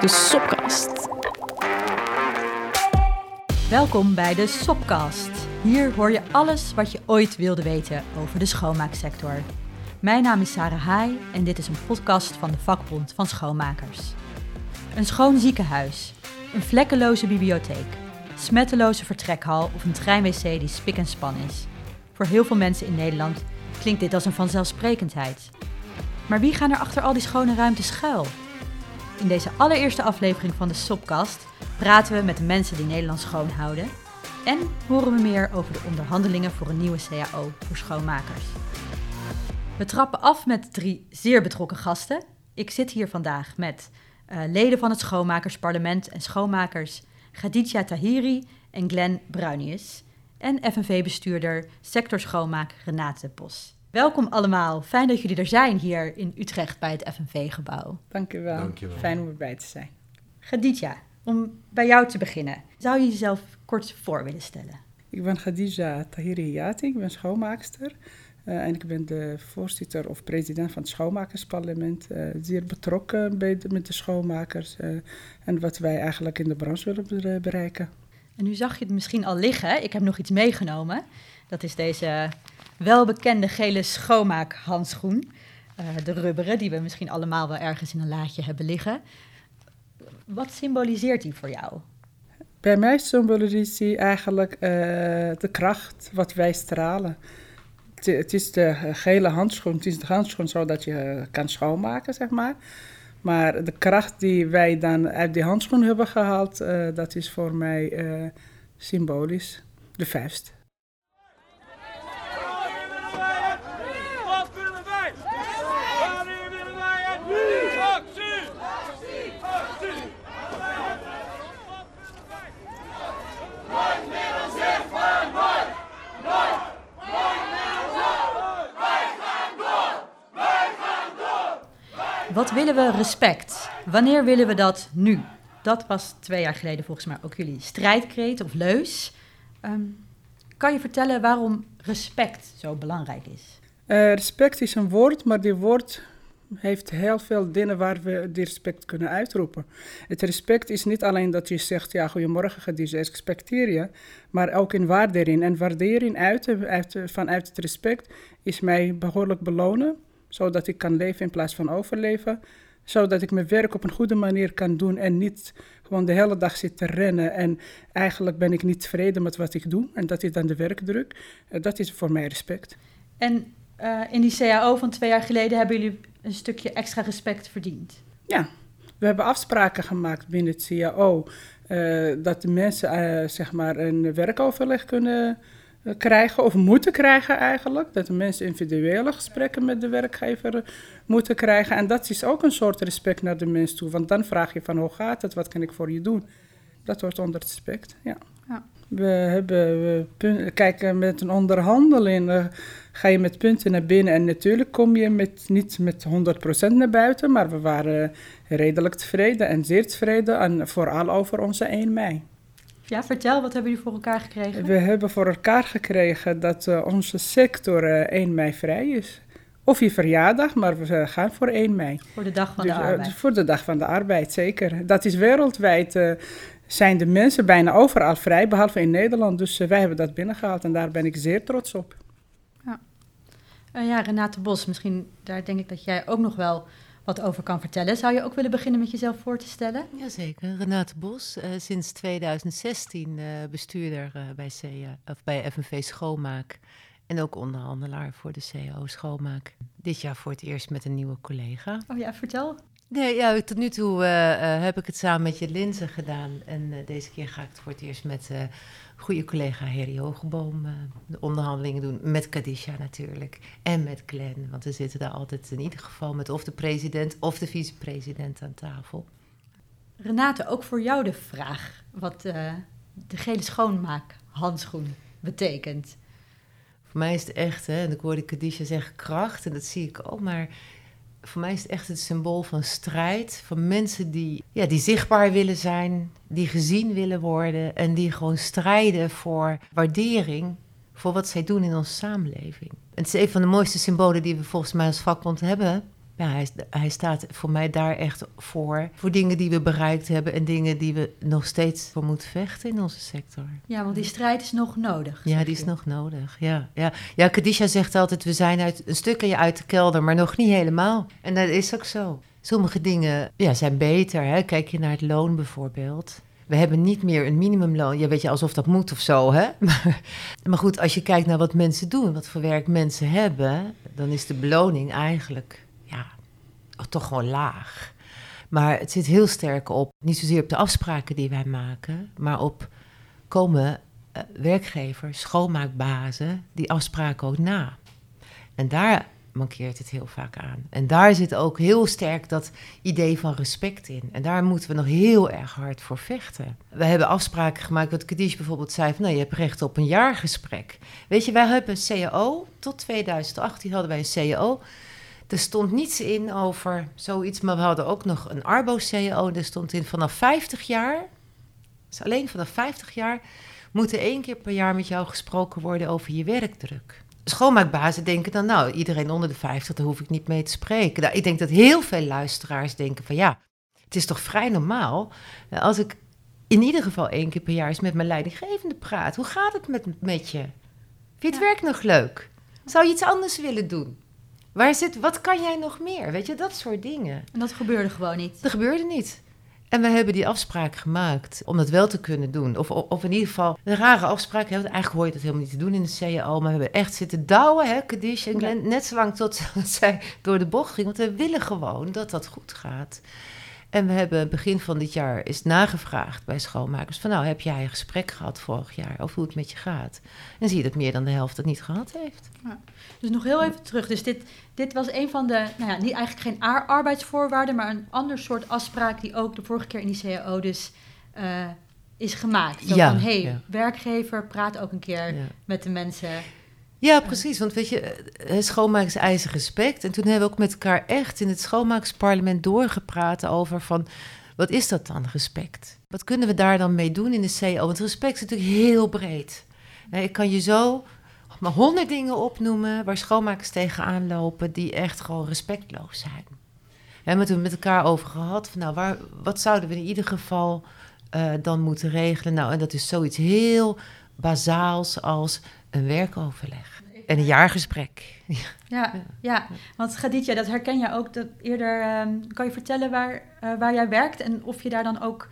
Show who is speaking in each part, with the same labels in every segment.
Speaker 1: de Sopkast.
Speaker 2: Welkom bij de Sopcast. Hier hoor je alles wat je ooit wilde weten over de schoonmaaksector. Mijn naam is Sarah Haai en dit is een podcast van de vakbond van schoonmakers. Een schoon ziekenhuis, een vlekkeloze bibliotheek, smetteloze vertrekhal of een treinwc die spik en span is. Voor heel veel mensen in Nederland klinkt dit als een vanzelfsprekendheid. Maar wie gaan er achter al die schone ruimte schuil? In deze allereerste aflevering van de Sopcast praten we met de mensen die Nederland schoonhouden en horen we meer over de onderhandelingen voor een nieuwe CAO voor schoonmakers. We trappen af met drie zeer betrokken gasten. Ik zit hier vandaag met uh, leden van het Schoonmakersparlement en schoonmakers Khadija Tahiri en Glenn Bruinius en FNV-bestuurder sector schoonmaak Renate Bos. Welkom allemaal. Fijn dat jullie er zijn hier in Utrecht bij het FNV-gebouw.
Speaker 3: Dank u wel.
Speaker 4: Dankjewel.
Speaker 3: Fijn om erbij te zijn.
Speaker 2: Khadija, om bij jou te beginnen. Zou je jezelf kort voor willen stellen?
Speaker 3: Ik ben Khadija Tahiri Hiyati, ik ben schoonmaakster. Uh, en ik ben de voorzitter of president van het Schoonmakersparlement. Uh, zeer betrokken bij de, met de schoonmakers uh, en wat wij eigenlijk in de branche willen bereiken.
Speaker 2: En nu zag je het misschien al liggen. Ik heb nog iets meegenomen. Dat is deze welbekende gele schoonmaakhandschoen. de rubberen, die we misschien allemaal wel ergens in een laadje hebben liggen. Wat symboliseert die voor jou?
Speaker 3: Bij mij symboliseert die eigenlijk de kracht wat wij stralen het is de gele handschoen. Het is de handschoen zodat je kan schoonmaken, zeg maar. Maar de kracht die wij dan uit die handschoen hebben gehaald, dat is voor mij symbolisch. De vuist.
Speaker 2: Wat willen we respect? Wanneer willen we dat nu? Dat was twee jaar geleden volgens mij ook jullie strijdkreet of leus. Um, kan je vertellen waarom respect zo belangrijk is?
Speaker 3: Uh, respect is een woord, maar die woord heeft heel veel dingen waar we die respect kunnen uitroepen. Het respect is niet alleen dat je zegt, ja, goedemorgen, Khadija, respecteer je, maar ook in waardering. En waardering uit, uit, vanuit het respect is mij behoorlijk belonen zodat ik kan leven in plaats van overleven. Zodat ik mijn werk op een goede manier kan doen en niet gewoon de hele dag zit te rennen. En eigenlijk ben ik niet tevreden met wat ik doe. En dat is dan de werkdruk. Uh, dat is voor mij respect.
Speaker 2: En uh, in die CAO van twee jaar geleden hebben jullie een stukje extra respect verdiend?
Speaker 3: Ja, we hebben afspraken gemaakt binnen het CAO. Uh, dat de mensen zeg maar een werkoverleg kunnen krijgen, of moeten krijgen eigenlijk. Dat de mensen individuele gesprekken met de werkgever moeten krijgen. En dat is ook een soort respect naar de mens toe. Want dan vraag je van hoe gaat het, wat kan ik voor je doen? Dat wordt onder respect, ja. ja. We hebben, we kijk, met een onderhandeling uh, ga je met punten naar binnen. En natuurlijk kom je met, niet met 100% naar buiten, maar we waren redelijk tevreden en zeer tevreden. En vooral over onze 1 mei.
Speaker 2: Ja, vertel, wat hebben jullie voor elkaar gekregen?
Speaker 3: We hebben voor elkaar gekregen dat uh, onze sector uh, 1 mei vrij is. Of je verjaardag, maar we gaan voor 1 mei.
Speaker 2: Voor de dag van dus, de arbeid. Uh,
Speaker 3: voor de dag van de arbeid, zeker. Dat is wereldwijd, zijn de mensen bijna overal vrij, behalve in Nederland. Dus wij hebben dat binnengehaald en daar ben ik zeer trots op.
Speaker 2: Ja, ja Renate Bos, misschien daar denk ik dat jij ook nog wel wat over kan vertellen. Zou je ook willen beginnen met jezelf voor te stellen?
Speaker 5: Jazeker, Renate Bos, uh, sinds 2016 uh, bestuurder uh, bij, CA, of bij FNV Schoonmaak en ook onderhandelaar voor de CAO Schoonmaak. Dit jaar voor het eerst met een nieuwe collega.
Speaker 2: Oh ja, vertel.
Speaker 5: Nee, ja, tot nu toe heb ik het samen met je Linzen gedaan en deze keer ga ik het voor het eerst met goede collega Harry Hogeboom uh, de onderhandelingen doen. Met Kadisha natuurlijk. En met Glenn. Want we zitten daar altijd in ieder geval met of de president of de vicepresident aan tafel.
Speaker 2: Renate, ook voor jou de vraag wat uh, de gele schoonmaakhandschoen betekent.
Speaker 5: Voor mij is het echt, hè, en ik hoorde Kadisha zeggen kracht, en dat zie ik ook, maar voor mij is het echt het symbool van strijd. Van mensen die, ja, die zichtbaar willen zijn, die gezien willen worden en die gewoon strijden voor waardering voor wat zij doen in onze samenleving. En het is een van de mooiste symbolen die we volgens mij als vakbond hebben ja, hij, hij staat voor mij daar echt voor. Voor dingen die we bereikt hebben en dingen die we nog steeds voor moeten vechten in onze sector.
Speaker 2: Ja, want die strijd is nog nodig.
Speaker 5: Ja, die is nog nodig. Ja, ja. ja Kadisha zegt altijd: we zijn uit, een stukje uit de kelder, maar nog niet helemaal. En dat is ook zo. Sommige dingen ja, zijn beter. Hè? Kijk je naar het loon bijvoorbeeld. We hebben niet meer een minimumloon. Ja, weet je, alsof dat moet of zo, hè? Maar, maar goed, als je kijkt naar wat mensen doen, wat voor werk mensen hebben, dan is de beloning eigenlijk, toch gewoon laag. Maar het zit heel sterk op, niet zozeer op de afspraken die wij maken, maar op komen uh, werkgevers, schoonmaakbazen, die afspraken ook na. En daar mankeert het heel vaak aan. En daar zit ook heel sterk dat idee van respect in. En daar moeten we nog heel erg hard voor vechten. We hebben afspraken gemaakt, wat Kadish bijvoorbeeld zei, van nou, je hebt recht op een jaargesprek. Weet je, wij hebben een CAO, tot 2018 hadden wij een CAO. Er stond niets in over zoiets, maar we hadden ook nog een Arbo-CAO. Er stond in vanaf 50 jaar, dus alleen vanaf 50 jaar, moet er één keer per jaar met jou gesproken worden over je werkdruk schoonmaakbazen denken dan, nou, iedereen onder de 50, daar hoef ik niet mee te spreken. Nou, ik denk dat heel veel luisteraars denken van, ja, het is toch vrij normaal als ik in ieder geval één keer per jaar eens met mijn leidinggevende praat. Hoe gaat het met, met je? Vind je het werk nog leuk? Zou je iets anders willen doen? Waar zit, wat kan jij nog meer? Weet je, dat soort dingen.
Speaker 2: En dat gebeurde gewoon niet?
Speaker 5: Dat gebeurde niet. En we hebben die afspraak gemaakt om dat wel te kunnen doen. Of, of in ieder geval een rare afspraak. Hè, eigenlijk hoor je dat helemaal niet te doen in de CAO. Maar we hebben echt zitten douwen, hè, Kadish en Glenn, net zo lang tot zij door de bocht ging. Want we willen gewoon dat dat goed gaat. En we hebben begin van dit jaar is nagevraagd bij schoonmakers van nou heb jij een gesprek gehad vorig jaar over hoe het met je gaat. En zie je dat meer dan de helft het niet gehad heeft. Ja.
Speaker 2: Dus nog heel even terug. Dus dit, dit was een van de, nou ja, niet eigenlijk geen arbeidsvoorwaarden, maar een ander soort afspraak die ook de vorige keer in die CAO dus uh, is gemaakt. Zo ja, van, hey, werkgever, praat ook een keer met de mensen.
Speaker 5: Ja, precies. Want weet je, eh, schoonmakers eisen respect. En toen hebben we ook met elkaar echt in het schoonmakersparlement doorgepraat over van... wat is dat dan, respect? Wat kunnen we daar dan mee doen in de CO? Want respect is natuurlijk heel breed. Ik kan je zo maar honderd dingen opnoemen waar schoonmakers tegenaan lopen... die echt gewoon respectloos zijn. We hebben het met elkaar over gehad van nou, waar, wat zouden we in ieder geval dan moeten regelen? Nou, en dat is zoiets heel bazaals als een werkoverleg en een jaargesprek.
Speaker 2: Ja, ja. want Gaditja, dat herken je ook dat eerder. Um, kan je vertellen waar, uh, waar jij werkt en of je daar dan ook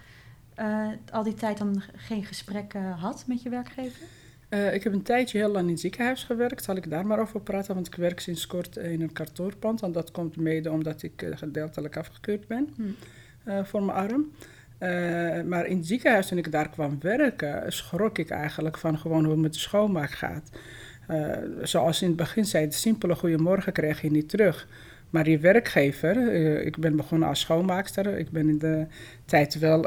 Speaker 2: uh, al die tijd dan geen gesprekken had met je werkgever?
Speaker 3: Uh, ik heb een tijdje heel lang in het ziekenhuis gewerkt. Zal ik daar maar over praten? Want ik werk sinds kort in een kantoorpand. En dat komt mede omdat ik gedeeltelijk afgekeurd ben hmm. voor mijn arm. Uh, maar in het ziekenhuis, toen ik daar kwam werken, schrok ik eigenlijk van gewoon hoe het met de schoonmaak gaat. Uh, zoals in het begin zei, de simpele goeiemorgen kreeg je niet terug. Maar je werkgever, uh, ik ben begonnen als schoonmaakster. Ik ben in de tijd wel,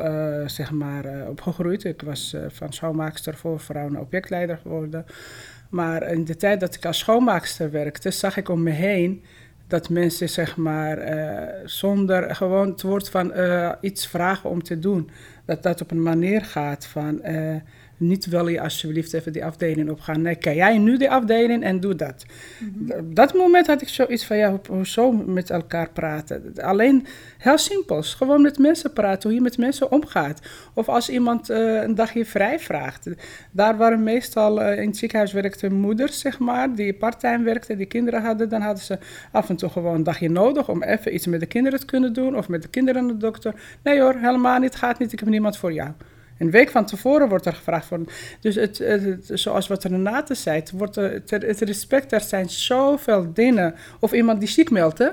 Speaker 3: zeg maar, opgegroeid. Ik was van schoonmaakster voor vrouw naar objectleider geworden. Maar in de tijd dat ik als schoonmaakster werkte, zag ik om me heen dat mensen zeg maar uh, zonder gewoon het woord van uh, iets vragen om te doen, dat dat op een manier gaat van uh, niet wil je alsjeblieft even die afdeling opgaan. Nee, kan jij nu die afdeling en doe dat. Mhm. Op dat moment had ik zoiets van, ja, hoezo met elkaar praten? Alleen heel simpels, gewoon met mensen praten, hoe je met mensen omgaat. Of als iemand uh, een dagje vrij vraagt. Daar waren meestal uh, in het ziekenhuis werkte moeders, zeg maar, die parttime werkten, die kinderen hadden. Dan hadden ze af en toe gewoon een dagje nodig om even iets met de kinderen te kunnen doen. Of met de kinderen naar de dokter. Nee hoor, helemaal niet, gaat niet, ik heb niemand voor jou. Een week van tevoren wordt er gevraagd voor. Dus het, het, zoals wat Renate zei, het, wordt, het, het respect, er zijn zoveel dingen. Of iemand die ziek meldt, hè?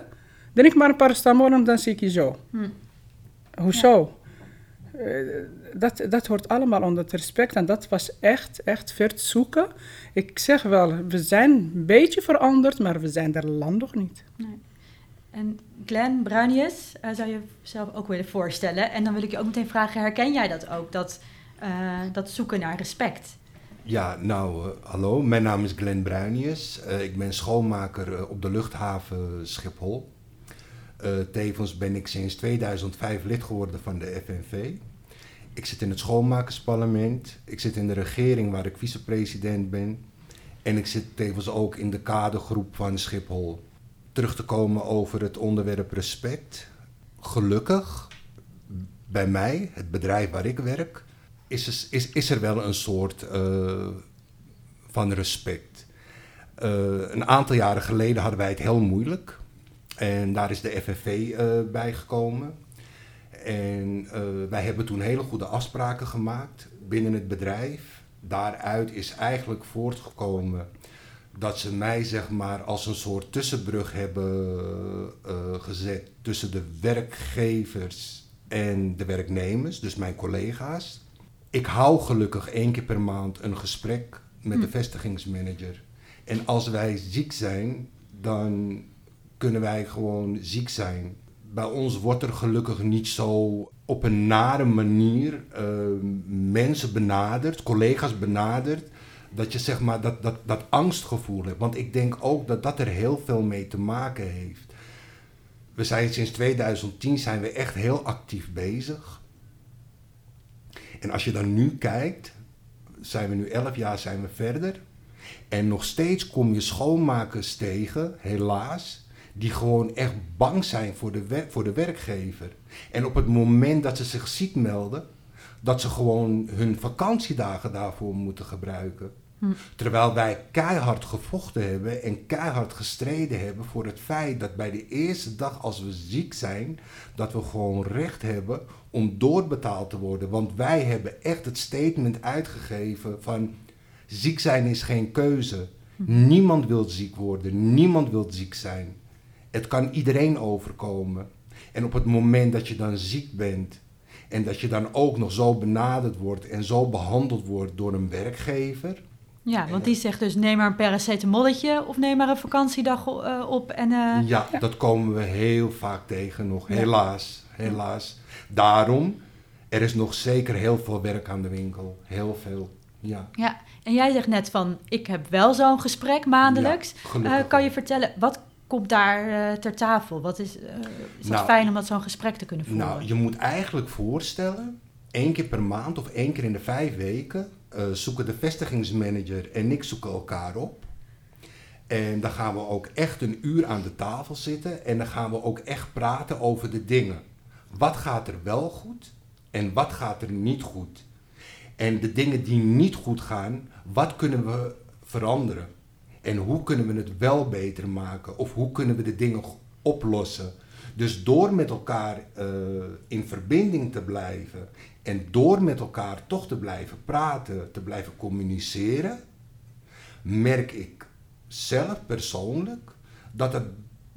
Speaker 3: Drink maar een paracetamol en dan zie ik je zo. Hm. Hoezo? Ja. Uh, dat, dat hoort allemaal onder het respect. En dat was echt, echt ver te zoeken. Ik zeg wel, we zijn een beetje veranderd, maar we zijn er land nog niet. Nee.
Speaker 2: En Glenn Bruinius uh, zou je zelf ook willen voorstellen. En dan wil ik je ook meteen vragen, herken jij dat ook, dat, uh, dat zoeken naar respect?
Speaker 1: Ja, nou, uh, hallo, mijn naam is Glenn Bruinius. ik ben schoonmaker op de luchthaven Schiphol. tevens ben ik sinds 2005 lid geworden van de FNV. Ik zit in het schoonmakersparlement. Ik zit in de regering waar ik vicepresident ben. En ik zit tevens ook in de kadergroep van Schiphol terug te komen over het onderwerp respect. Gelukkig, bij mij, het bedrijf waar ik werk, is is, is er wel een soort uh, van respect. Uh, een aantal jaren geleden hadden wij het heel moeilijk. En daar is de FNV uh, bij gekomen. En wij hebben toen hele goede afspraken gemaakt binnen het bedrijf. Daaruit is eigenlijk voortgekomen dat ze mij zeg maar als een soort tussenbrug hebben uh, gezet tussen de werkgevers en de werknemers, dus mijn collega's. Ik hou gelukkig één keer per maand een gesprek met de hm. vestigingsmanager. En als wij ziek zijn, dan kunnen wij gewoon ziek zijn. Bij ons wordt er gelukkig niet zo op een nare manier uh, mensen benaderd, collega's benaderd dat je zeg maar dat, dat, dat angstgevoel hebt. Want ik denk ook dat dat er heel veel mee te maken heeft. We zijn sinds 2010 zijn we echt heel actief bezig. En als je dan nu kijkt, zijn we nu 11 jaar zijn we verder. En nog steeds kom je schoonmakers tegen, helaas, die gewoon echt bang zijn voor de, voor de werkgever. En op het moment dat ze zich ziek melden, dat ze gewoon hun vakantiedagen daarvoor moeten gebruiken. Hm. Terwijl wij keihard gevochten hebben en keihard gestreden hebben voor het feit dat bij de eerste dag als we ziek zijn, dat we gewoon recht hebben om doorbetaald te worden. Want wij hebben echt het statement uitgegeven van ziek zijn is geen keuze. Hm. Niemand wil ziek worden, niemand wil ziek zijn. Het kan iedereen overkomen. En op het moment dat je dan ziek bent en dat je dan ook nog zo benaderd wordt en zo behandeld wordt door een werkgever.
Speaker 2: Ja, want die zegt dus neem maar een paracetamolletje of neem maar een vakantiedag uh, op. En, uh,
Speaker 1: ja, dat komen we heel vaak tegen nog, helaas. Helaas. Daarom, er is nog zeker heel veel werk aan de winkel. Heel veel, ja.
Speaker 2: Ja, en jij zegt net van, ik heb wel zo'n gesprek maandelijks. Ja, kan je vertellen, wat komt daar uh, ter tafel? Wat is, uh, is nou, fijn om dat zo'n gesprek te kunnen voeren?
Speaker 1: Nou, je moet eigenlijk voorstellen, één keer per maand of één keer in de vijf weken uh, zoeken de vestigingsmanager en ik zoeken elkaar op. En dan gaan we ook echt een uur aan de tafel zitten en dan gaan we ook echt praten over de dingen. Wat gaat er wel goed en wat gaat er niet goed? En de dingen die niet goed gaan, wat kunnen we veranderen? En hoe kunnen we het wel beter maken? Of hoe kunnen we de dingen oplossen? Dus door met elkaar uh, in verbinding te blijven en door met elkaar toch te blijven praten, te blijven communiceren, merk ik zelf persoonlijk dat het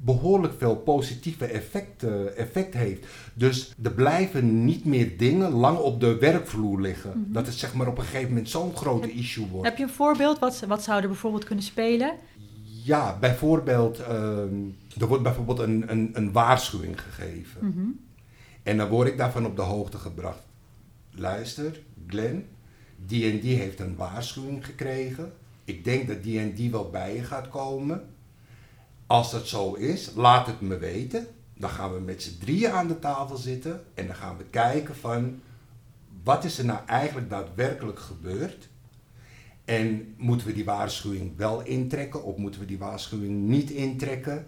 Speaker 1: behoorlijk veel positieve effecten effect heeft. Dus er blijven niet meer dingen lang op de werkvloer liggen. Mhm. Dat het zeg maar op een gegeven moment zo'n grote issue wordt.
Speaker 2: Heb je een voorbeeld? Wat, wat zou er bijvoorbeeld kunnen spelen?
Speaker 1: Ja, bijvoorbeeld, ehm, er wordt bijvoorbeeld een, een, een waarschuwing gegeven. Mhm. En dan word ik daarvan op de hoogte gebracht. Luister, Glenn, die en die heeft een waarschuwing gekregen. Ik denk dat die en die wel bij je gaat komen. Als dat zo is, laat het me weten. Dan gaan we met z'n drieën aan de tafel zitten en dan gaan we kijken van wat is er nou eigenlijk daadwerkelijk gebeurd. En moeten we die waarschuwing wel intrekken of moeten we die waarschuwing niet intrekken?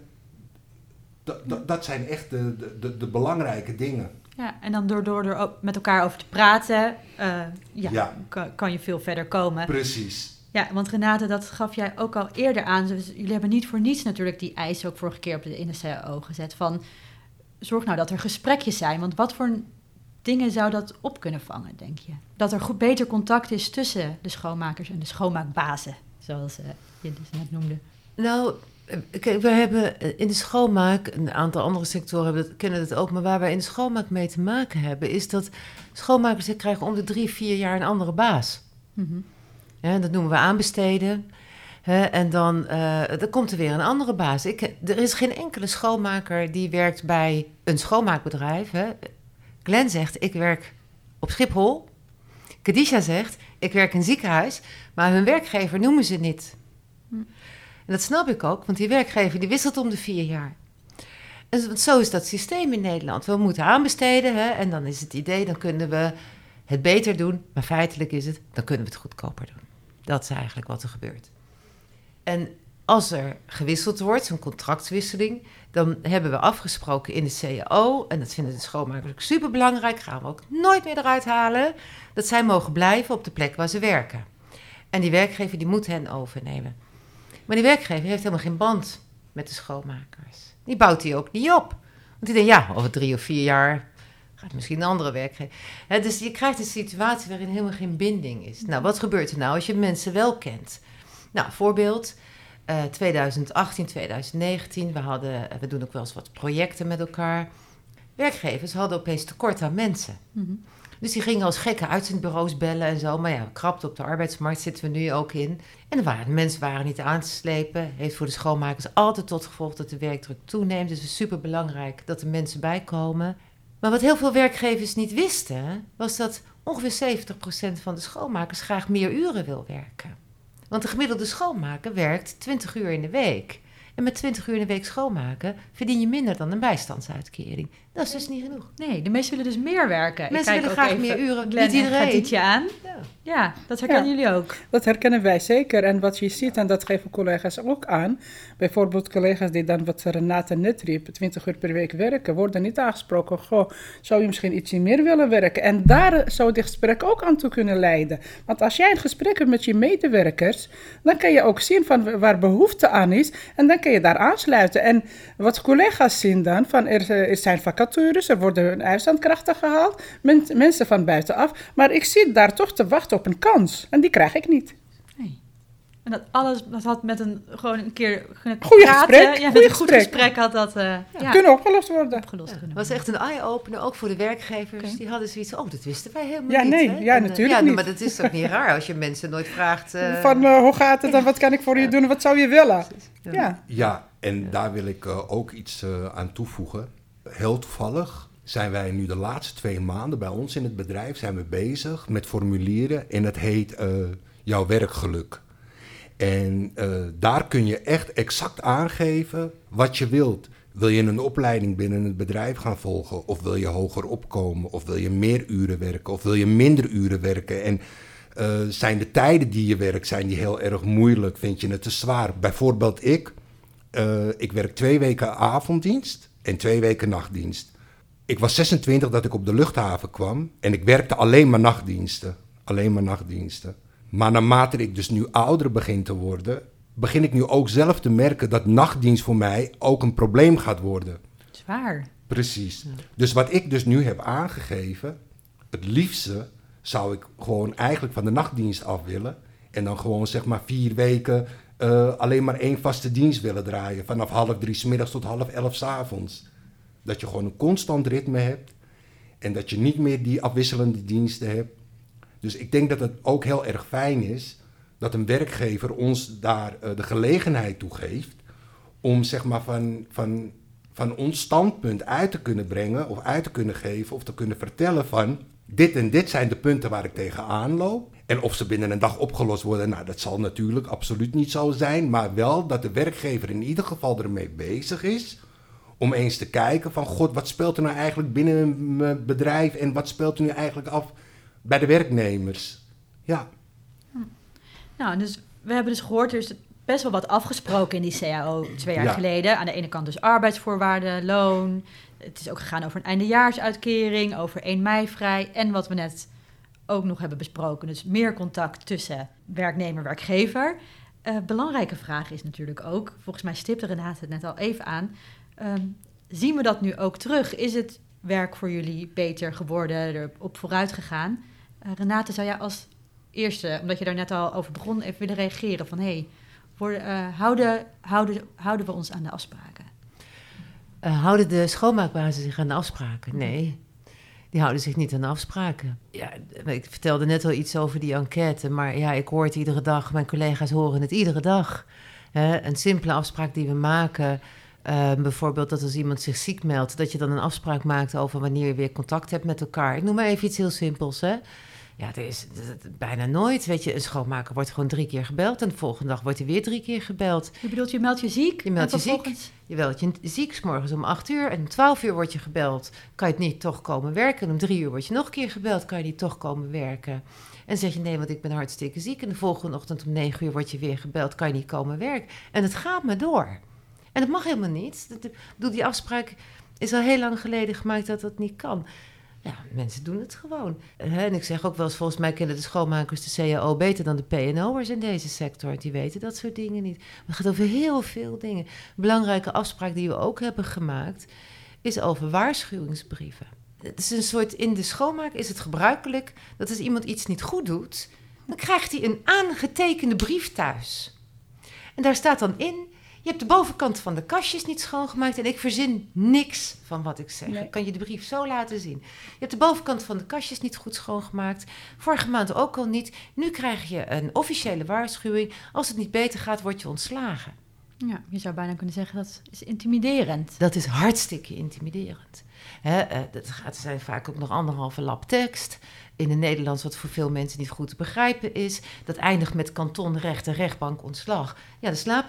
Speaker 1: Dat, dat zijn echt de, de, de, belangrijke dingen.
Speaker 2: Ja, en dan door, door er met elkaar over te praten, uh, ja, Kan, kan, je veel verder komen.
Speaker 1: Precies.
Speaker 2: Ja, want Renate, dat gaf jij ook al eerder aan. Dus jullie hebben niet voor niets natuurlijk die eisen ook vorige keer op de, in de CAO gezet. Van zorg nou dat er gesprekjes zijn. Want wat voor dingen zou dat op kunnen vangen, denk je? Dat er goed, beter contact is tussen de schoonmakers en de schoonmaakbazen, zoals uh, je dus net noemde.
Speaker 5: Nou, kijk, we hebben in de schoonmaak, een aantal andere sectoren hebben dat, kennen dat ook, maar waar wij in de schoonmaak mee te maken hebben, is dat schoonmakers krijgen om de drie, vier jaar een andere baas. Mm dat noemen we aanbesteden. en dan, uh, dan komt er weer een andere baas. Ik, er is geen enkele schoonmaker die werkt bij een schoonmaakbedrijf. Hè. Glenn zegt, ik werk op Schiphol. Kadisha zegt, ik werk in een ziekenhuis. Maar hun werkgever noemen ze niet. Hm. En dat snap ik ook, want die werkgever die wisselt om de vier jaar. En zo is dat systeem in Nederland. We moeten aanbesteden hè, en dan is het idee, dan kunnen we het beter doen. Maar feitelijk is het, dan kunnen we het goedkoper doen. Dat is eigenlijk wat er gebeurt. En als er gewisseld wordt, zo'n contractwisseling, dan hebben we afgesproken in de CAO, en dat vinden de schoonmakers ook superbelangrijk, gaan we ook nooit meer eruit halen, dat zij mogen blijven op de plek waar ze werken. En die werkgever die moet hen overnemen. Maar die werkgever heeft helemaal geen band met de schoonmakers. Die bouwt die ook niet op. Want die denkt, ja, over drie of vier jaar gaat misschien een andere werkgever. Dus je krijgt een situatie waarin helemaal geen binding is. Nou, wat gebeurt er nou als je mensen wel kent? Nou, voorbeeld, eh 2018, 2019, we, hadden, we doen ook wel eens wat projecten met elkaar. Werkgevers hadden opeens tekort aan mensen.
Speaker 2: Mhm.
Speaker 5: Dus die gingen als gekken uitzendbureaus bellen en zo. Maar ja, krapte op de arbeidsmarkt zitten we nu ook in. En er waren, mensen waren niet aan te slepen. Heeft voor de schoonmakers altijd tot gevolg dat de werkdruk toeneemt. Dus het is super belangrijk dat er mensen bijkomen. Maar wat heel veel werkgevers niet wisten, was dat ongeveer 70% van de schoonmakers graag meer uren wil werken. Want de gemiddelde schoonmaker werkt 20 uur in de week. En met 20 uur in de week schoonmaken verdien je minder dan een bijstandsuitkering. Dat is dus niet genoeg.
Speaker 2: Nee, de meesten willen dus meer werken. Ik
Speaker 5: Mensen
Speaker 2: kijk
Speaker 5: willen
Speaker 2: ook
Speaker 5: graag
Speaker 2: even
Speaker 5: meer uren.
Speaker 2: Glenn
Speaker 5: Niet
Speaker 2: en
Speaker 5: iedereen.
Speaker 2: Aan.
Speaker 5: Ja.
Speaker 2: Ja, dat herkennen
Speaker 3: Ja.
Speaker 2: jullie ook.
Speaker 3: Dat herkennen wij zeker. En wat je ziet, en dat geven collega's ook aan. Bijvoorbeeld collega's die dan wat Renate net riep, 20 uur per week werken, worden niet aangesproken. Goh, zou je misschien ietsje meer willen werken? En daar zou dit gesprek ook aan toe kunnen leiden. Want als jij een gesprek hebt met je medewerkers, dan kan je ook zien van waar behoefte aan is. En dan kan je daar aansluiten. En wat collega's zien dan, van er, eh, er zijn vacatures, er worden uitzendkrachten gehaald, men- mensen van buitenaf. Maar ik zit daar toch te wachten op een kans. En die krijg ik niet.
Speaker 2: Nee. En dat alles, dat had met een, gewoon een keer
Speaker 3: Goeie
Speaker 2: praten.
Speaker 3: gesprek,
Speaker 2: Ja, met een goed
Speaker 3: gesprek.
Speaker 2: gesprek had dat eh, ja,
Speaker 3: Kunnen opgelost worden.
Speaker 2: opgelost
Speaker 5: Het
Speaker 2: kunnen
Speaker 5: was echt een eye-opener, ook voor de werkgevers. Die hadden zoiets oh, dat wisten wij helemaal
Speaker 3: Ja,
Speaker 5: niet.
Speaker 3: nee,
Speaker 5: hè?
Speaker 3: ja,
Speaker 5: En,
Speaker 3: natuurlijk
Speaker 5: ja,
Speaker 3: niet.
Speaker 5: maar dat is ook niet raar als je mensen nooit vraagt. eh,
Speaker 3: Van eh, hoe gaat het en wat kan ik voor je doen en wat zou je willen?
Speaker 5: ja.
Speaker 3: Ja.
Speaker 1: Ja, en daar wil ik ook iets eh, aan toevoegen. Heel toevallig zijn wij nu de laatste twee maanden bij ons in het bedrijf zijn we bezig met formulieren en het heet eh, jouw werkgeluk. En eh, daar kun je echt exact aangeven wat je wilt. Wil je een opleiding binnen het bedrijf gaan volgen? Of wil je hoger opkomen? Of wil je meer uren werken? Of wil je minder uren werken? En eh, zijn de tijden die je werkt, zijn die heel erg moeilijk? Vind je het te zwaar? Bijvoorbeeld ik, ik werk twee weken avonddienst en twee weken nachtdienst. Ik was 26 dat ik op de luchthaven kwam en ik werkte alleen maar nachtdiensten. Alleen maar nachtdiensten. Maar naarmate ik dus nu ouder begin te worden, begin ik nu ook zelf te merken dat nachtdienst voor mij ook een probleem gaat worden.
Speaker 2: Zwaar.
Speaker 1: Precies. Dus wat ik dus nu heb aangegeven, het liefste zou ik gewoon eigenlijk van de nachtdienst af willen. En dan gewoon zeg maar vier weken eh, alleen maar één vaste dienst willen draaien. Vanaf half drie 's middags tot half elf 's avonds. Dat je gewoon een constant ritme hebt. En dat je niet meer die afwisselende diensten hebt. Dus ik denk dat het ook heel erg fijn is dat een werkgever ons daar eh, de gelegenheid toe geeft om zeg maar van, van, van ons standpunt uit te kunnen brengen of uit te kunnen geven of te kunnen vertellen van dit en dit zijn de punten waar ik tegenaan loop. En of ze binnen een dag opgelost worden, nou dat zal natuurlijk absoluut niet zo zijn, maar wel dat de werkgever in ieder geval ermee bezig is om eens te kijken van god, wat speelt er nou eigenlijk binnen mijn bedrijf en wat speelt er nu eigenlijk af bij de werknemers. Ja,
Speaker 2: Nou, dus we hebben dus gehoord, er is best wel wat afgesproken in die CAO twee jaar
Speaker 1: Ja.
Speaker 2: geleden. Aan de ene kant dus arbeidsvoorwaarden, loon. Het is ook gegaan over een eindejaarsuitkering, over 1 mei vrij. En wat we net ook nog hebben besproken, dus meer contact tussen werknemer en werkgever. Eh, belangrijke vraag is natuurlijk ook, volgens mij stipte Renate het net al even aan. ehm, zien we dat nu ook terug? Is het werk voor jullie beter geworden, erop vooruit gegaan? Eh, Renate, zou jij als eerste, omdat je daar net al over begon, even willen reageren van hé, hey, houden, houden, houden we ons aan de afspraken?
Speaker 5: Eh, houden de schoonmaakbazen zich aan de afspraken? Nee, die houden zich niet aan de afspraken. Ja, ik vertelde net al iets over die enquête, maar ja, ik hoor het iedere dag. Mijn collega's horen het iedere dag. Hè, een simpele afspraak die we maken, eh, bijvoorbeeld dat als iemand zich ziek meldt, dat je dan een afspraak maakt over wanneer je weer contact hebt met elkaar. Ik noem maar even iets heel simpels, hè. Ja, er is bijna nooit. Weet je, een schoonmaker wordt gewoon drie keer gebeld en de volgende dag wordt hij weer drie keer gebeld.
Speaker 2: Je bedoelt, je meldt je ziek?
Speaker 5: Je meldt je ziek. Je meldt je ziek, 's morgens om 8 uur en om 12 uur word je gebeld. Kan je het niet toch komen werken? En om 3 uur word je nog een keer gebeld, kan je niet toch komen werken? En zeg je nee, want ik ben hartstikke ziek. En de volgende ochtend om negen uur word je weer gebeld, kan je niet komen werken. En het gaat maar door. En dat mag helemaal niet. Dat, bedoel, die afspraak is al heel lang geleden gemaakt dat dat niet kan. Ja, mensen doen het gewoon. En ik zeg ook wel eens, volgens mij kennen de schoonmakers de CAO beter dan de PNO'ers in deze sector. Die weten dat soort dingen niet. het gaat over heel veel dingen. Een belangrijke afspraak die we ook hebben gemaakt, is over waarschuwingsbrieven. Het is een soort, in de schoonmaak is het gebruikelijk dat als iemand iets niet goed doet, dan krijgt hij een aangetekende brief thuis. En daar staat dan in, je hebt de bovenkant van de kastjes niet schoongemaakt en ik verzin niks van wat ik zeg. Ik kan je de brief zo laten zien. Je hebt de bovenkant van de kastjes niet goed schoongemaakt. Vorige maand ook al niet. Nu krijg je een officiële waarschuwing. Als het niet beter gaat, word je ontslagen.
Speaker 2: Ja, je zou bijna kunnen zeggen dat is intimiderend.
Speaker 5: Dat is hartstikke intimiderend. Hè, uh, dat gaat, zijn vaak ook nog anderhalve lap tekst in het Nederlands, wat voor veel mensen niet goed te begrijpen is. Dat eindigt met kantonrecht en rechtbank ontslag. Ja, dan slaap.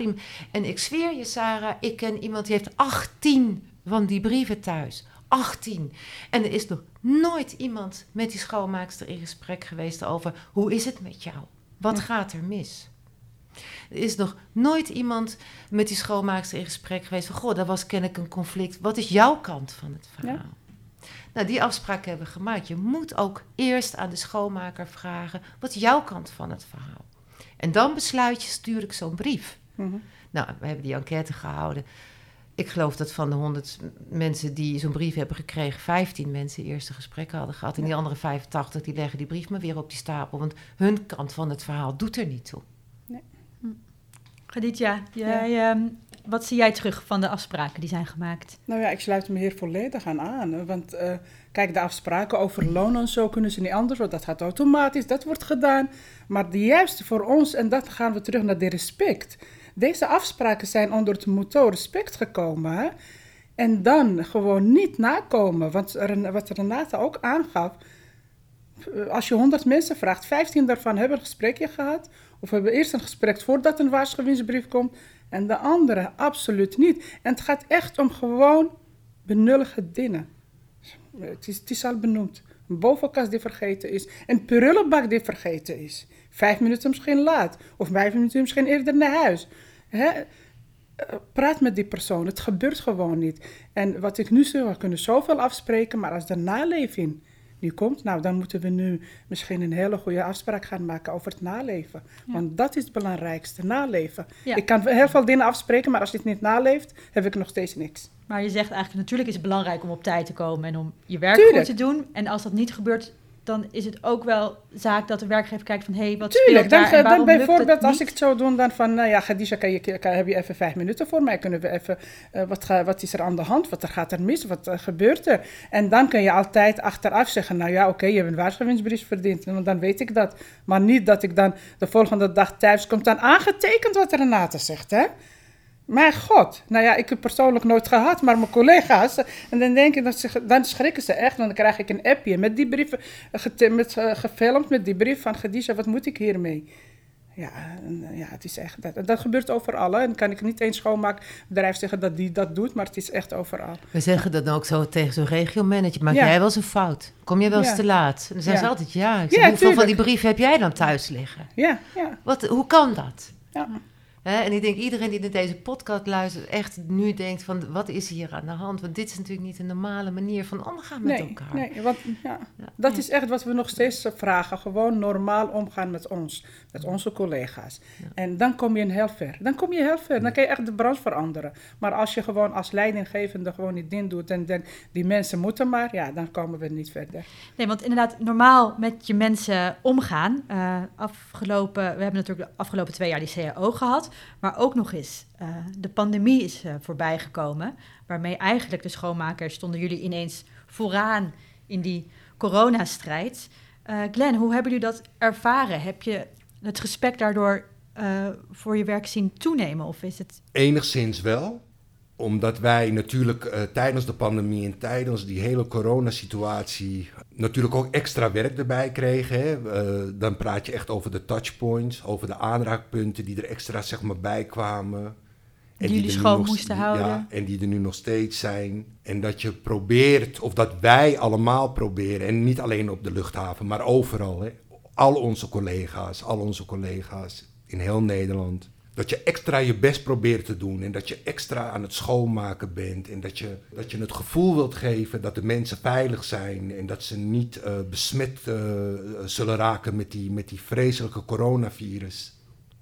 Speaker 5: En ik zweer je, Sarah, ik ken iemand die heeft 18 van die brieven thuis. 18. En er is nog nooit iemand met die schoonmaakster in gesprek geweest over hoe is het met jou? Wat gaat er mis? Er is nog nooit iemand met die schoonmaakster in gesprek geweest van... goh, daar was kennelijk een conflict. Wat is jouw kant van het verhaal? Ja. Nou, die afspraak hebben we gemaakt. Je moet ook eerst aan de schoonmaker vragen: wat jouw kant van het verhaal? En dan besluit je, stuur ik zo'n brief. Mhm. Nou, we hebben die enquête gehouden. Ik geloof dat van de 100 mensen die zo'n brief hebben gekregen, 15 mensen eerste gesprekken hadden gehad. En die andere 85 die leggen die brief maar weer op die stapel. Want hun kant van het verhaal doet er niet toe.
Speaker 2: Khadija, jij ja. Wat zie jij terug van de afspraken die zijn gemaakt?
Speaker 3: Nou ja, ik sluit me hier volledig aan aan. Want uh, kijk, de afspraken over loon en zo kunnen ze niet anders, want dat gaat automatisch, dat wordt gedaan. Maar de juiste voor ons, en dat gaan we terug naar de respect. Deze afspraken zijn onder het motto respect gekomen. Hè? En dan gewoon niet nakomen. Want wat Renata ook aangaf, eh, als je 100 mensen vraagt, 15 daarvan hebben een gesprekje gehad. Of hebben eerst een gesprek voordat een waarschuwingsbrief komt. En de andere absoluut niet. En het gaat echt om gewoon benullige dingen. Het is, al benoemd. Een bovenkast die vergeten is. Een prullenbak die vergeten is. Vijf minuten misschien laat. Of vijf minuten misschien eerder naar huis. Hè? Praat met die persoon. Het gebeurt gewoon niet. En wat ik nu zeg, we kunnen zoveel afspreken, maar als de naleving nu komt, nou dan moeten we nu misschien een hele goede afspraak gaan maken over het naleven. Want dat is het belangrijkste, naleven. Ik kan heel veel dingen afspreken, maar als je het niet naleeft, heb ik nog steeds niks.
Speaker 2: Maar je zegt eigenlijk, natuurlijk is het belangrijk om op tijd te komen en om je werk goed te doen. En als dat niet gebeurt, dan is het ook wel zaak dat de werkgever kijkt van... hé, hey, wat Tuurlijk,
Speaker 3: speelt
Speaker 2: daar
Speaker 3: dan, dan bijvoorbeeld als ik het zo doe, dan van... nou ja, Khadija, kan je, kan, heb je even vijf minuten voor mij? Kunnen we even... Uh, wat, wat is er aan de hand? Wat er gaat er mis? Wat uh, gebeurt er? En dan kun je altijd achteraf zeggen... nou ja, oké, okay, je hebt een waarschuwingsbrief verdiend. Want dan weet ik dat. Maar niet dat ik dan de volgende dag thuis kom... dan aangetekend wat Renate zegt, hè? Mijn god. Nou ja, ik heb persoonlijk nooit gehad, maar mijn collega's. En dan denk ik, dat ze, dan schrikken ze echt. Want dan krijg ik een appje met die brief, met, uh, gefilmd met die brief van Gedisha, wat moet ik hiermee? Ja, ja, het is echt, dat, dat gebeurt overal. En kan ik niet eens schoonmaakbedrijf zeggen dat die dat doet, maar het is echt overal.
Speaker 5: We zeggen dat ook zo tegen zo'n regiomanager. Maak jij wel eens een fout? Kom je wel eens te laat? En dan zeggen ze altijd ja. Ik zeg, hoeveel van die brieven heb jij dan thuis liggen?
Speaker 3: Ja, ja.
Speaker 5: Wat, hoe kan dat? Ja en ik denk iedereen die naar deze podcast luistert, echt nu denkt van wat is hier aan de hand? Want dit is natuurlijk niet een normale manier van omgaan met elkaar.
Speaker 3: Nee, want, ja, dat is echt wat we nog steeds vragen. Gewoon normaal omgaan met ons, met onze collega's. En dan kom je heel ver. Dan kom je heel ver. Dan kan je echt de branche veranderen. Maar als je gewoon als leidinggevende gewoon niet ding doet en denkt, die mensen moeten maar, ja, dan komen we niet verder.
Speaker 2: Nee, want inderdaad, normaal met je mensen omgaan. Uh, afgelopen, we hebben natuurlijk de afgelopen twee jaar die CAO gehad. Maar ook nog eens, uh, de pandemie is uh, voorbij gekomen. Waarmee eigenlijk de schoonmakers stonden jullie ineens vooraan in die coronastrijd. Glenn, hoe hebben jullie dat ervaren? Heb je het respect daardoor voor je werk zien toenemen? Of is het...
Speaker 1: Enigszins wel omdat wij natuurlijk uh, tijdens de pandemie en tijdens die hele coronasituatie natuurlijk ook extra werk erbij kregen. Hè. Uh, dan praat je echt over de touchpoints, over de aanraakpunten die er extra zeg maar, bij kwamen.
Speaker 2: En die jullie schoon moesten houden. Ja,
Speaker 1: en die er nu nog steeds zijn. En dat je probeert, of dat wij allemaal proberen, en niet alleen op de luchthaven, maar overal. Hè. Al onze collega's, al onze collega's in heel Nederland. Dat je extra je best probeert te doen en dat je extra aan het schoonmaken bent. En dat je, dat je het gevoel wilt geven dat de mensen veilig zijn en dat ze niet uh, besmet uh, zullen raken met die, met die vreselijke coronavirus.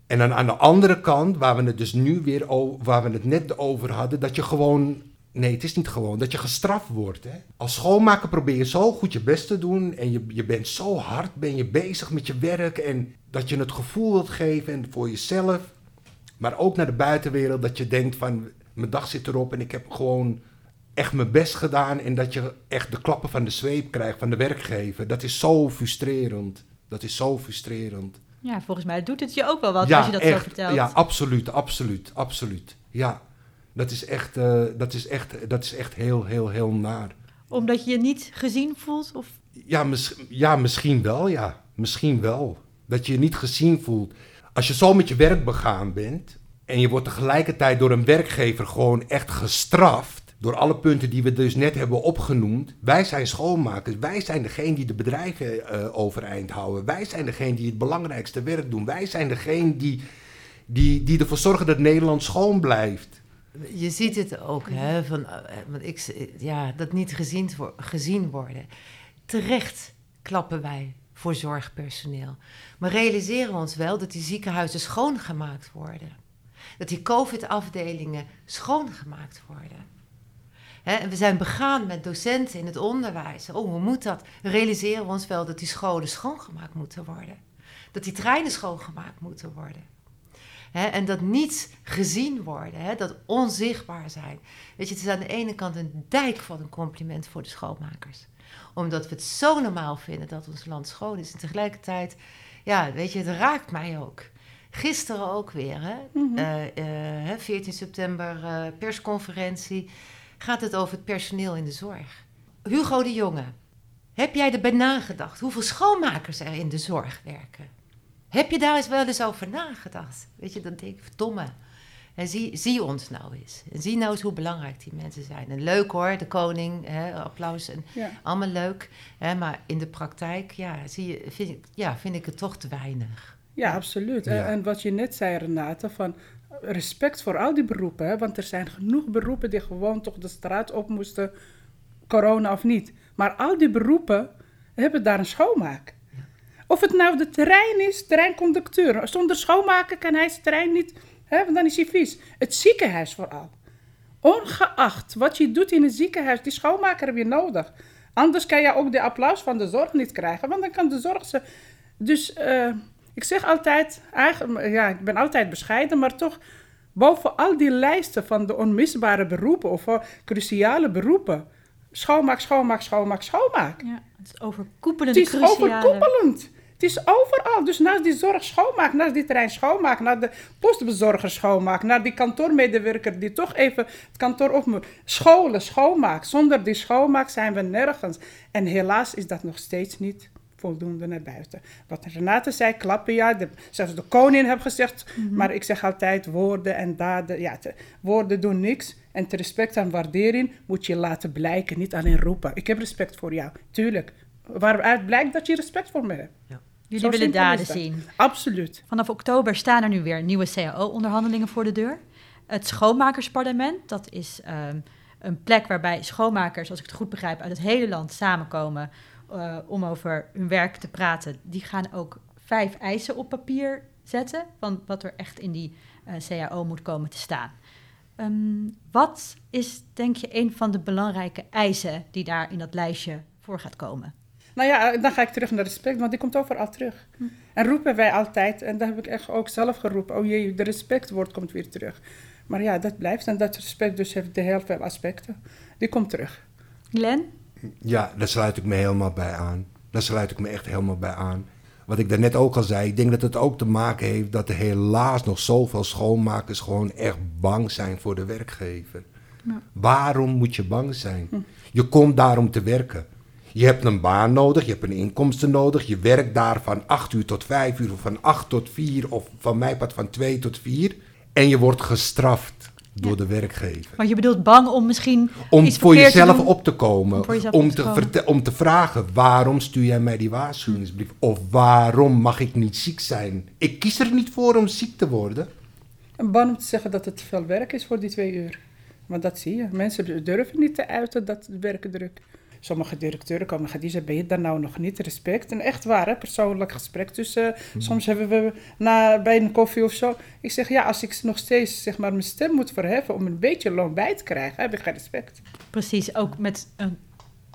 Speaker 1: En dan aan de andere kant, waar we het dus nu weer waar we het net over hadden, dat je gewoon Nee, het is niet gewoon dat je gestraft wordt. Hè? Als schoonmaker probeer je zo goed je best te doen en je, je bent zo hard ben je bezig met je werk en dat je het gevoel wilt geven en voor jezelf, maar ook naar de buitenwereld dat je denkt van mijn dag zit erop en ik heb gewoon echt mijn best gedaan en dat je echt de klappen van de zweep krijgt van de werkgever. Dat is zo frustrerend. Dat is zo frustrerend.
Speaker 2: Ja, volgens mij doet het je ook wel wat als je dat zo vertelt.
Speaker 1: Ja, absoluut, absoluut, absoluut. Ja. Dat is echt, uh, dat is echt, dat is echt heel, heel, heel naar.
Speaker 2: Omdat je je niet gezien voelt? Of?
Speaker 1: Ja, mis, ja, misschien wel, ja. Misschien wel. Dat je je niet gezien voelt. Als je zo met je werk begaan bent en je wordt tegelijkertijd door een werkgever gewoon echt gestraft. Door alle punten die we dus net hebben opgenoemd. Wij zijn schoonmakers. Wij zijn degene die de bedrijven uh, overeind houden. Wij zijn degene die het belangrijkste werk doen. Wij zijn degene die, die, die ervoor zorgen dat Nederland schoon blijft.
Speaker 5: Je ziet het ook, hè, van, eh, want ik, ja, dat niet gezien, gezien worden. Terecht klappen wij voor zorgpersoneel. Maar realiseren we ons wel dat die ziekenhuizen schoongemaakt worden. Dat die COVID-afdelingen schoongemaakt worden. en we zijn begaan met docenten in het onderwijs. Oh, hoe moet dat? Realiseren we ons wel dat die scholen schoongemaakt moeten worden. Dat die treinen schoongemaakt moeten worden en dat niet gezien worden, dat onzichtbaar zijn. Weet je, het is aan de ene kant een dijk van een compliment voor de schoonmakers. Omdat we het zo normaal vinden dat ons land schoon is. En tegelijkertijd, ja, weet je, het raakt mij ook. Gisteren ook weer, hè? Mm 14 september, uh, persconferentie. Gaat het over het personeel in de zorg? Hugo de Jonge, heb jij erbij nagedacht hoeveel schoonmakers er in de zorg werken? Heb je daar eens wel eens over nagedacht? Weet je, dan denk ik, verdomme. En zie, zie ons nou eens. En zie nou eens hoe belangrijk die mensen zijn. En leuk hoor, de koning, hè, applaus en allemaal leuk. Hè, maar in de praktijk, ja, zie je, vind, ik, ja, vind ik het toch te weinig.
Speaker 3: Ja, absoluut. En wat je net zei, Renate, van respect voor al die beroepen. Hè, want er zijn genoeg beroepen die gewoon toch de straat op moesten, corona of niet. Maar al die beroepen hebben daar een schoonmaak. Of het nou de terrein is, terreinconducteur. Zonder schoonmaken kan hij zijn terrein niet, hè, want dan is hij vies. Het ziekenhuis vooral. Ongeacht wat je doet in het ziekenhuis, die schoonmaker heb je nodig. Anders kan je ook de applaus van de zorg niet krijgen, want dan kan de zorg ze. Dus uh, ik zeg altijd, eigenlijk, ja, ik ben altijd bescheiden, maar toch boven al die lijsten van de onmisbare beroepen of cruciale beroepen. Schoonmaak, schoonmaak, schoonmaak, schoonmaak.
Speaker 2: Ja, het is overkoepelend.
Speaker 3: Het is overkoepelend. Het is overal. Dus naast die zorg schoonmaak, naast die terrein schoonmaak, naar de postbezorger schoonmaak, naar die kantoormedewerker die toch even het kantoor op moet. Scholen schoonmaak. Zonder die schoonmaak zijn we nergens. En helaas is dat nog steeds niet voldoende naar buiten. Wat Renate zei, klappen ja, de, zelfs de koning heeft gezegd, mhm. maar ik zeg altijd woorden en daden, ja, woorden doen niks. En te respect en waardering moet je laten blijken, niet alleen roepen. Ik heb respect voor jou, tuurlijk. Waaruit blijkt dat je respect voor me hebt. Ja.
Speaker 2: Jullie willen daden zien.
Speaker 3: Absoluut.
Speaker 2: Vanaf oktober staan er nu weer nieuwe CAO-onderhandelingen voor de deur. Het schoonmakersparlement, dat is ehm, een plek waarbij schoonmakers, als ik het goed begrijp, uit het hele land samenkomen uh, om over hun werk te praten. Die gaan ook vijf eisen op papier zetten van wat er echt in die uh, CAO moet komen te staan. Um, wat is, denk je, een van de belangrijke eisen die daar in dat lijstje voor gaat komen?
Speaker 3: Nou ja, dan ga ik terug naar respect, want die komt overal terug. Hm. En roepen wij altijd, en dat heb ik echt ook zelf geroepen, oh jee, de respectwoord komt weer terug. Maar ja, dat blijft en dat respect dus heeft heel veel aspecten. Die komt terug.
Speaker 2: Glen?
Speaker 1: Ja, daar sluit ik me helemaal bij aan. Daar sluit ik me echt helemaal bij aan. Wat ik daarnet ook al zei, ik denk dat het ook te maken heeft dat er helaas nog zoveel schoonmakers gewoon echt bang zijn voor de werkgever. Ja. Waarom moet je bang zijn? Hm. Je komt daar om te werken. Je hebt een baan nodig, je hebt een inkomsten nodig. Je werkt daar van 8 uur tot 5 uur, of van 8 tot 4, of van mij pad van 2 tot 4. En je wordt gestraft. door
Speaker 2: Ja.
Speaker 1: de werkgever.
Speaker 2: Want je bedoelt bang om misschien
Speaker 1: Om
Speaker 2: iets
Speaker 1: voor
Speaker 2: te
Speaker 1: jezelf
Speaker 2: doen.
Speaker 1: op te komen.
Speaker 2: Om te
Speaker 1: te,
Speaker 2: komen.
Speaker 1: verte- om te vragen, waarom stuur jij mij die waarschuwingsbrief? Of waarom mag ik niet ziek zijn? Ik kies er niet voor om ziek te worden.
Speaker 3: En bang om te zeggen dat het te veel werk is voor die twee uur. Want dat zie je. Mensen durven niet te uiten dat het werken druk. Sommige directeuren komen gaan die zeggen, ben je daar nou nog niet? Respect. En echt waar, hè? persoonlijk gesprek tussen. Soms hebben we na, bij een koffie of zo. Ik zeg, ja, als ik nog steeds zeg maar, mijn stem moet verheffen om een beetje loon bij te krijgen, heb ik geen respect.
Speaker 2: Precies, ook met een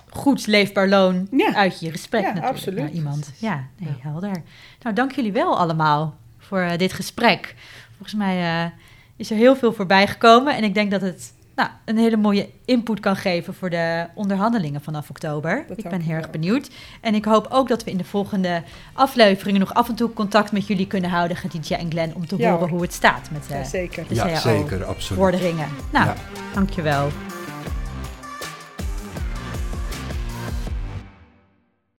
Speaker 2: goed leefbaar loon
Speaker 3: Ja.
Speaker 2: uit je respect
Speaker 3: Ja,
Speaker 2: natuurlijk
Speaker 3: absoluut.
Speaker 2: naar iemand. Ja, nee,
Speaker 5: Ja.
Speaker 2: helder. Nou, dank jullie wel allemaal voor eh, dit gesprek. Volgens mij eh, is er heel veel voorbij gekomen en ik denk dat het nou, een hele mooie input kan geven voor de onderhandelingen vanaf oktober.
Speaker 3: Dat
Speaker 2: ik ben heel erg benieuwd. En ik hoop ook dat we in de volgende afleveringen nog af en toe contact met jullie kunnen houden, Khadija en Glenn, om te
Speaker 3: Ja,
Speaker 2: horen
Speaker 3: hoor.
Speaker 2: hoe het staat met
Speaker 3: Ja,
Speaker 2: de,
Speaker 3: zeker.
Speaker 2: de
Speaker 1: ja, zeker, absoluut.
Speaker 2: vorderingen. Nou,
Speaker 1: Ja.
Speaker 2: dankjewel.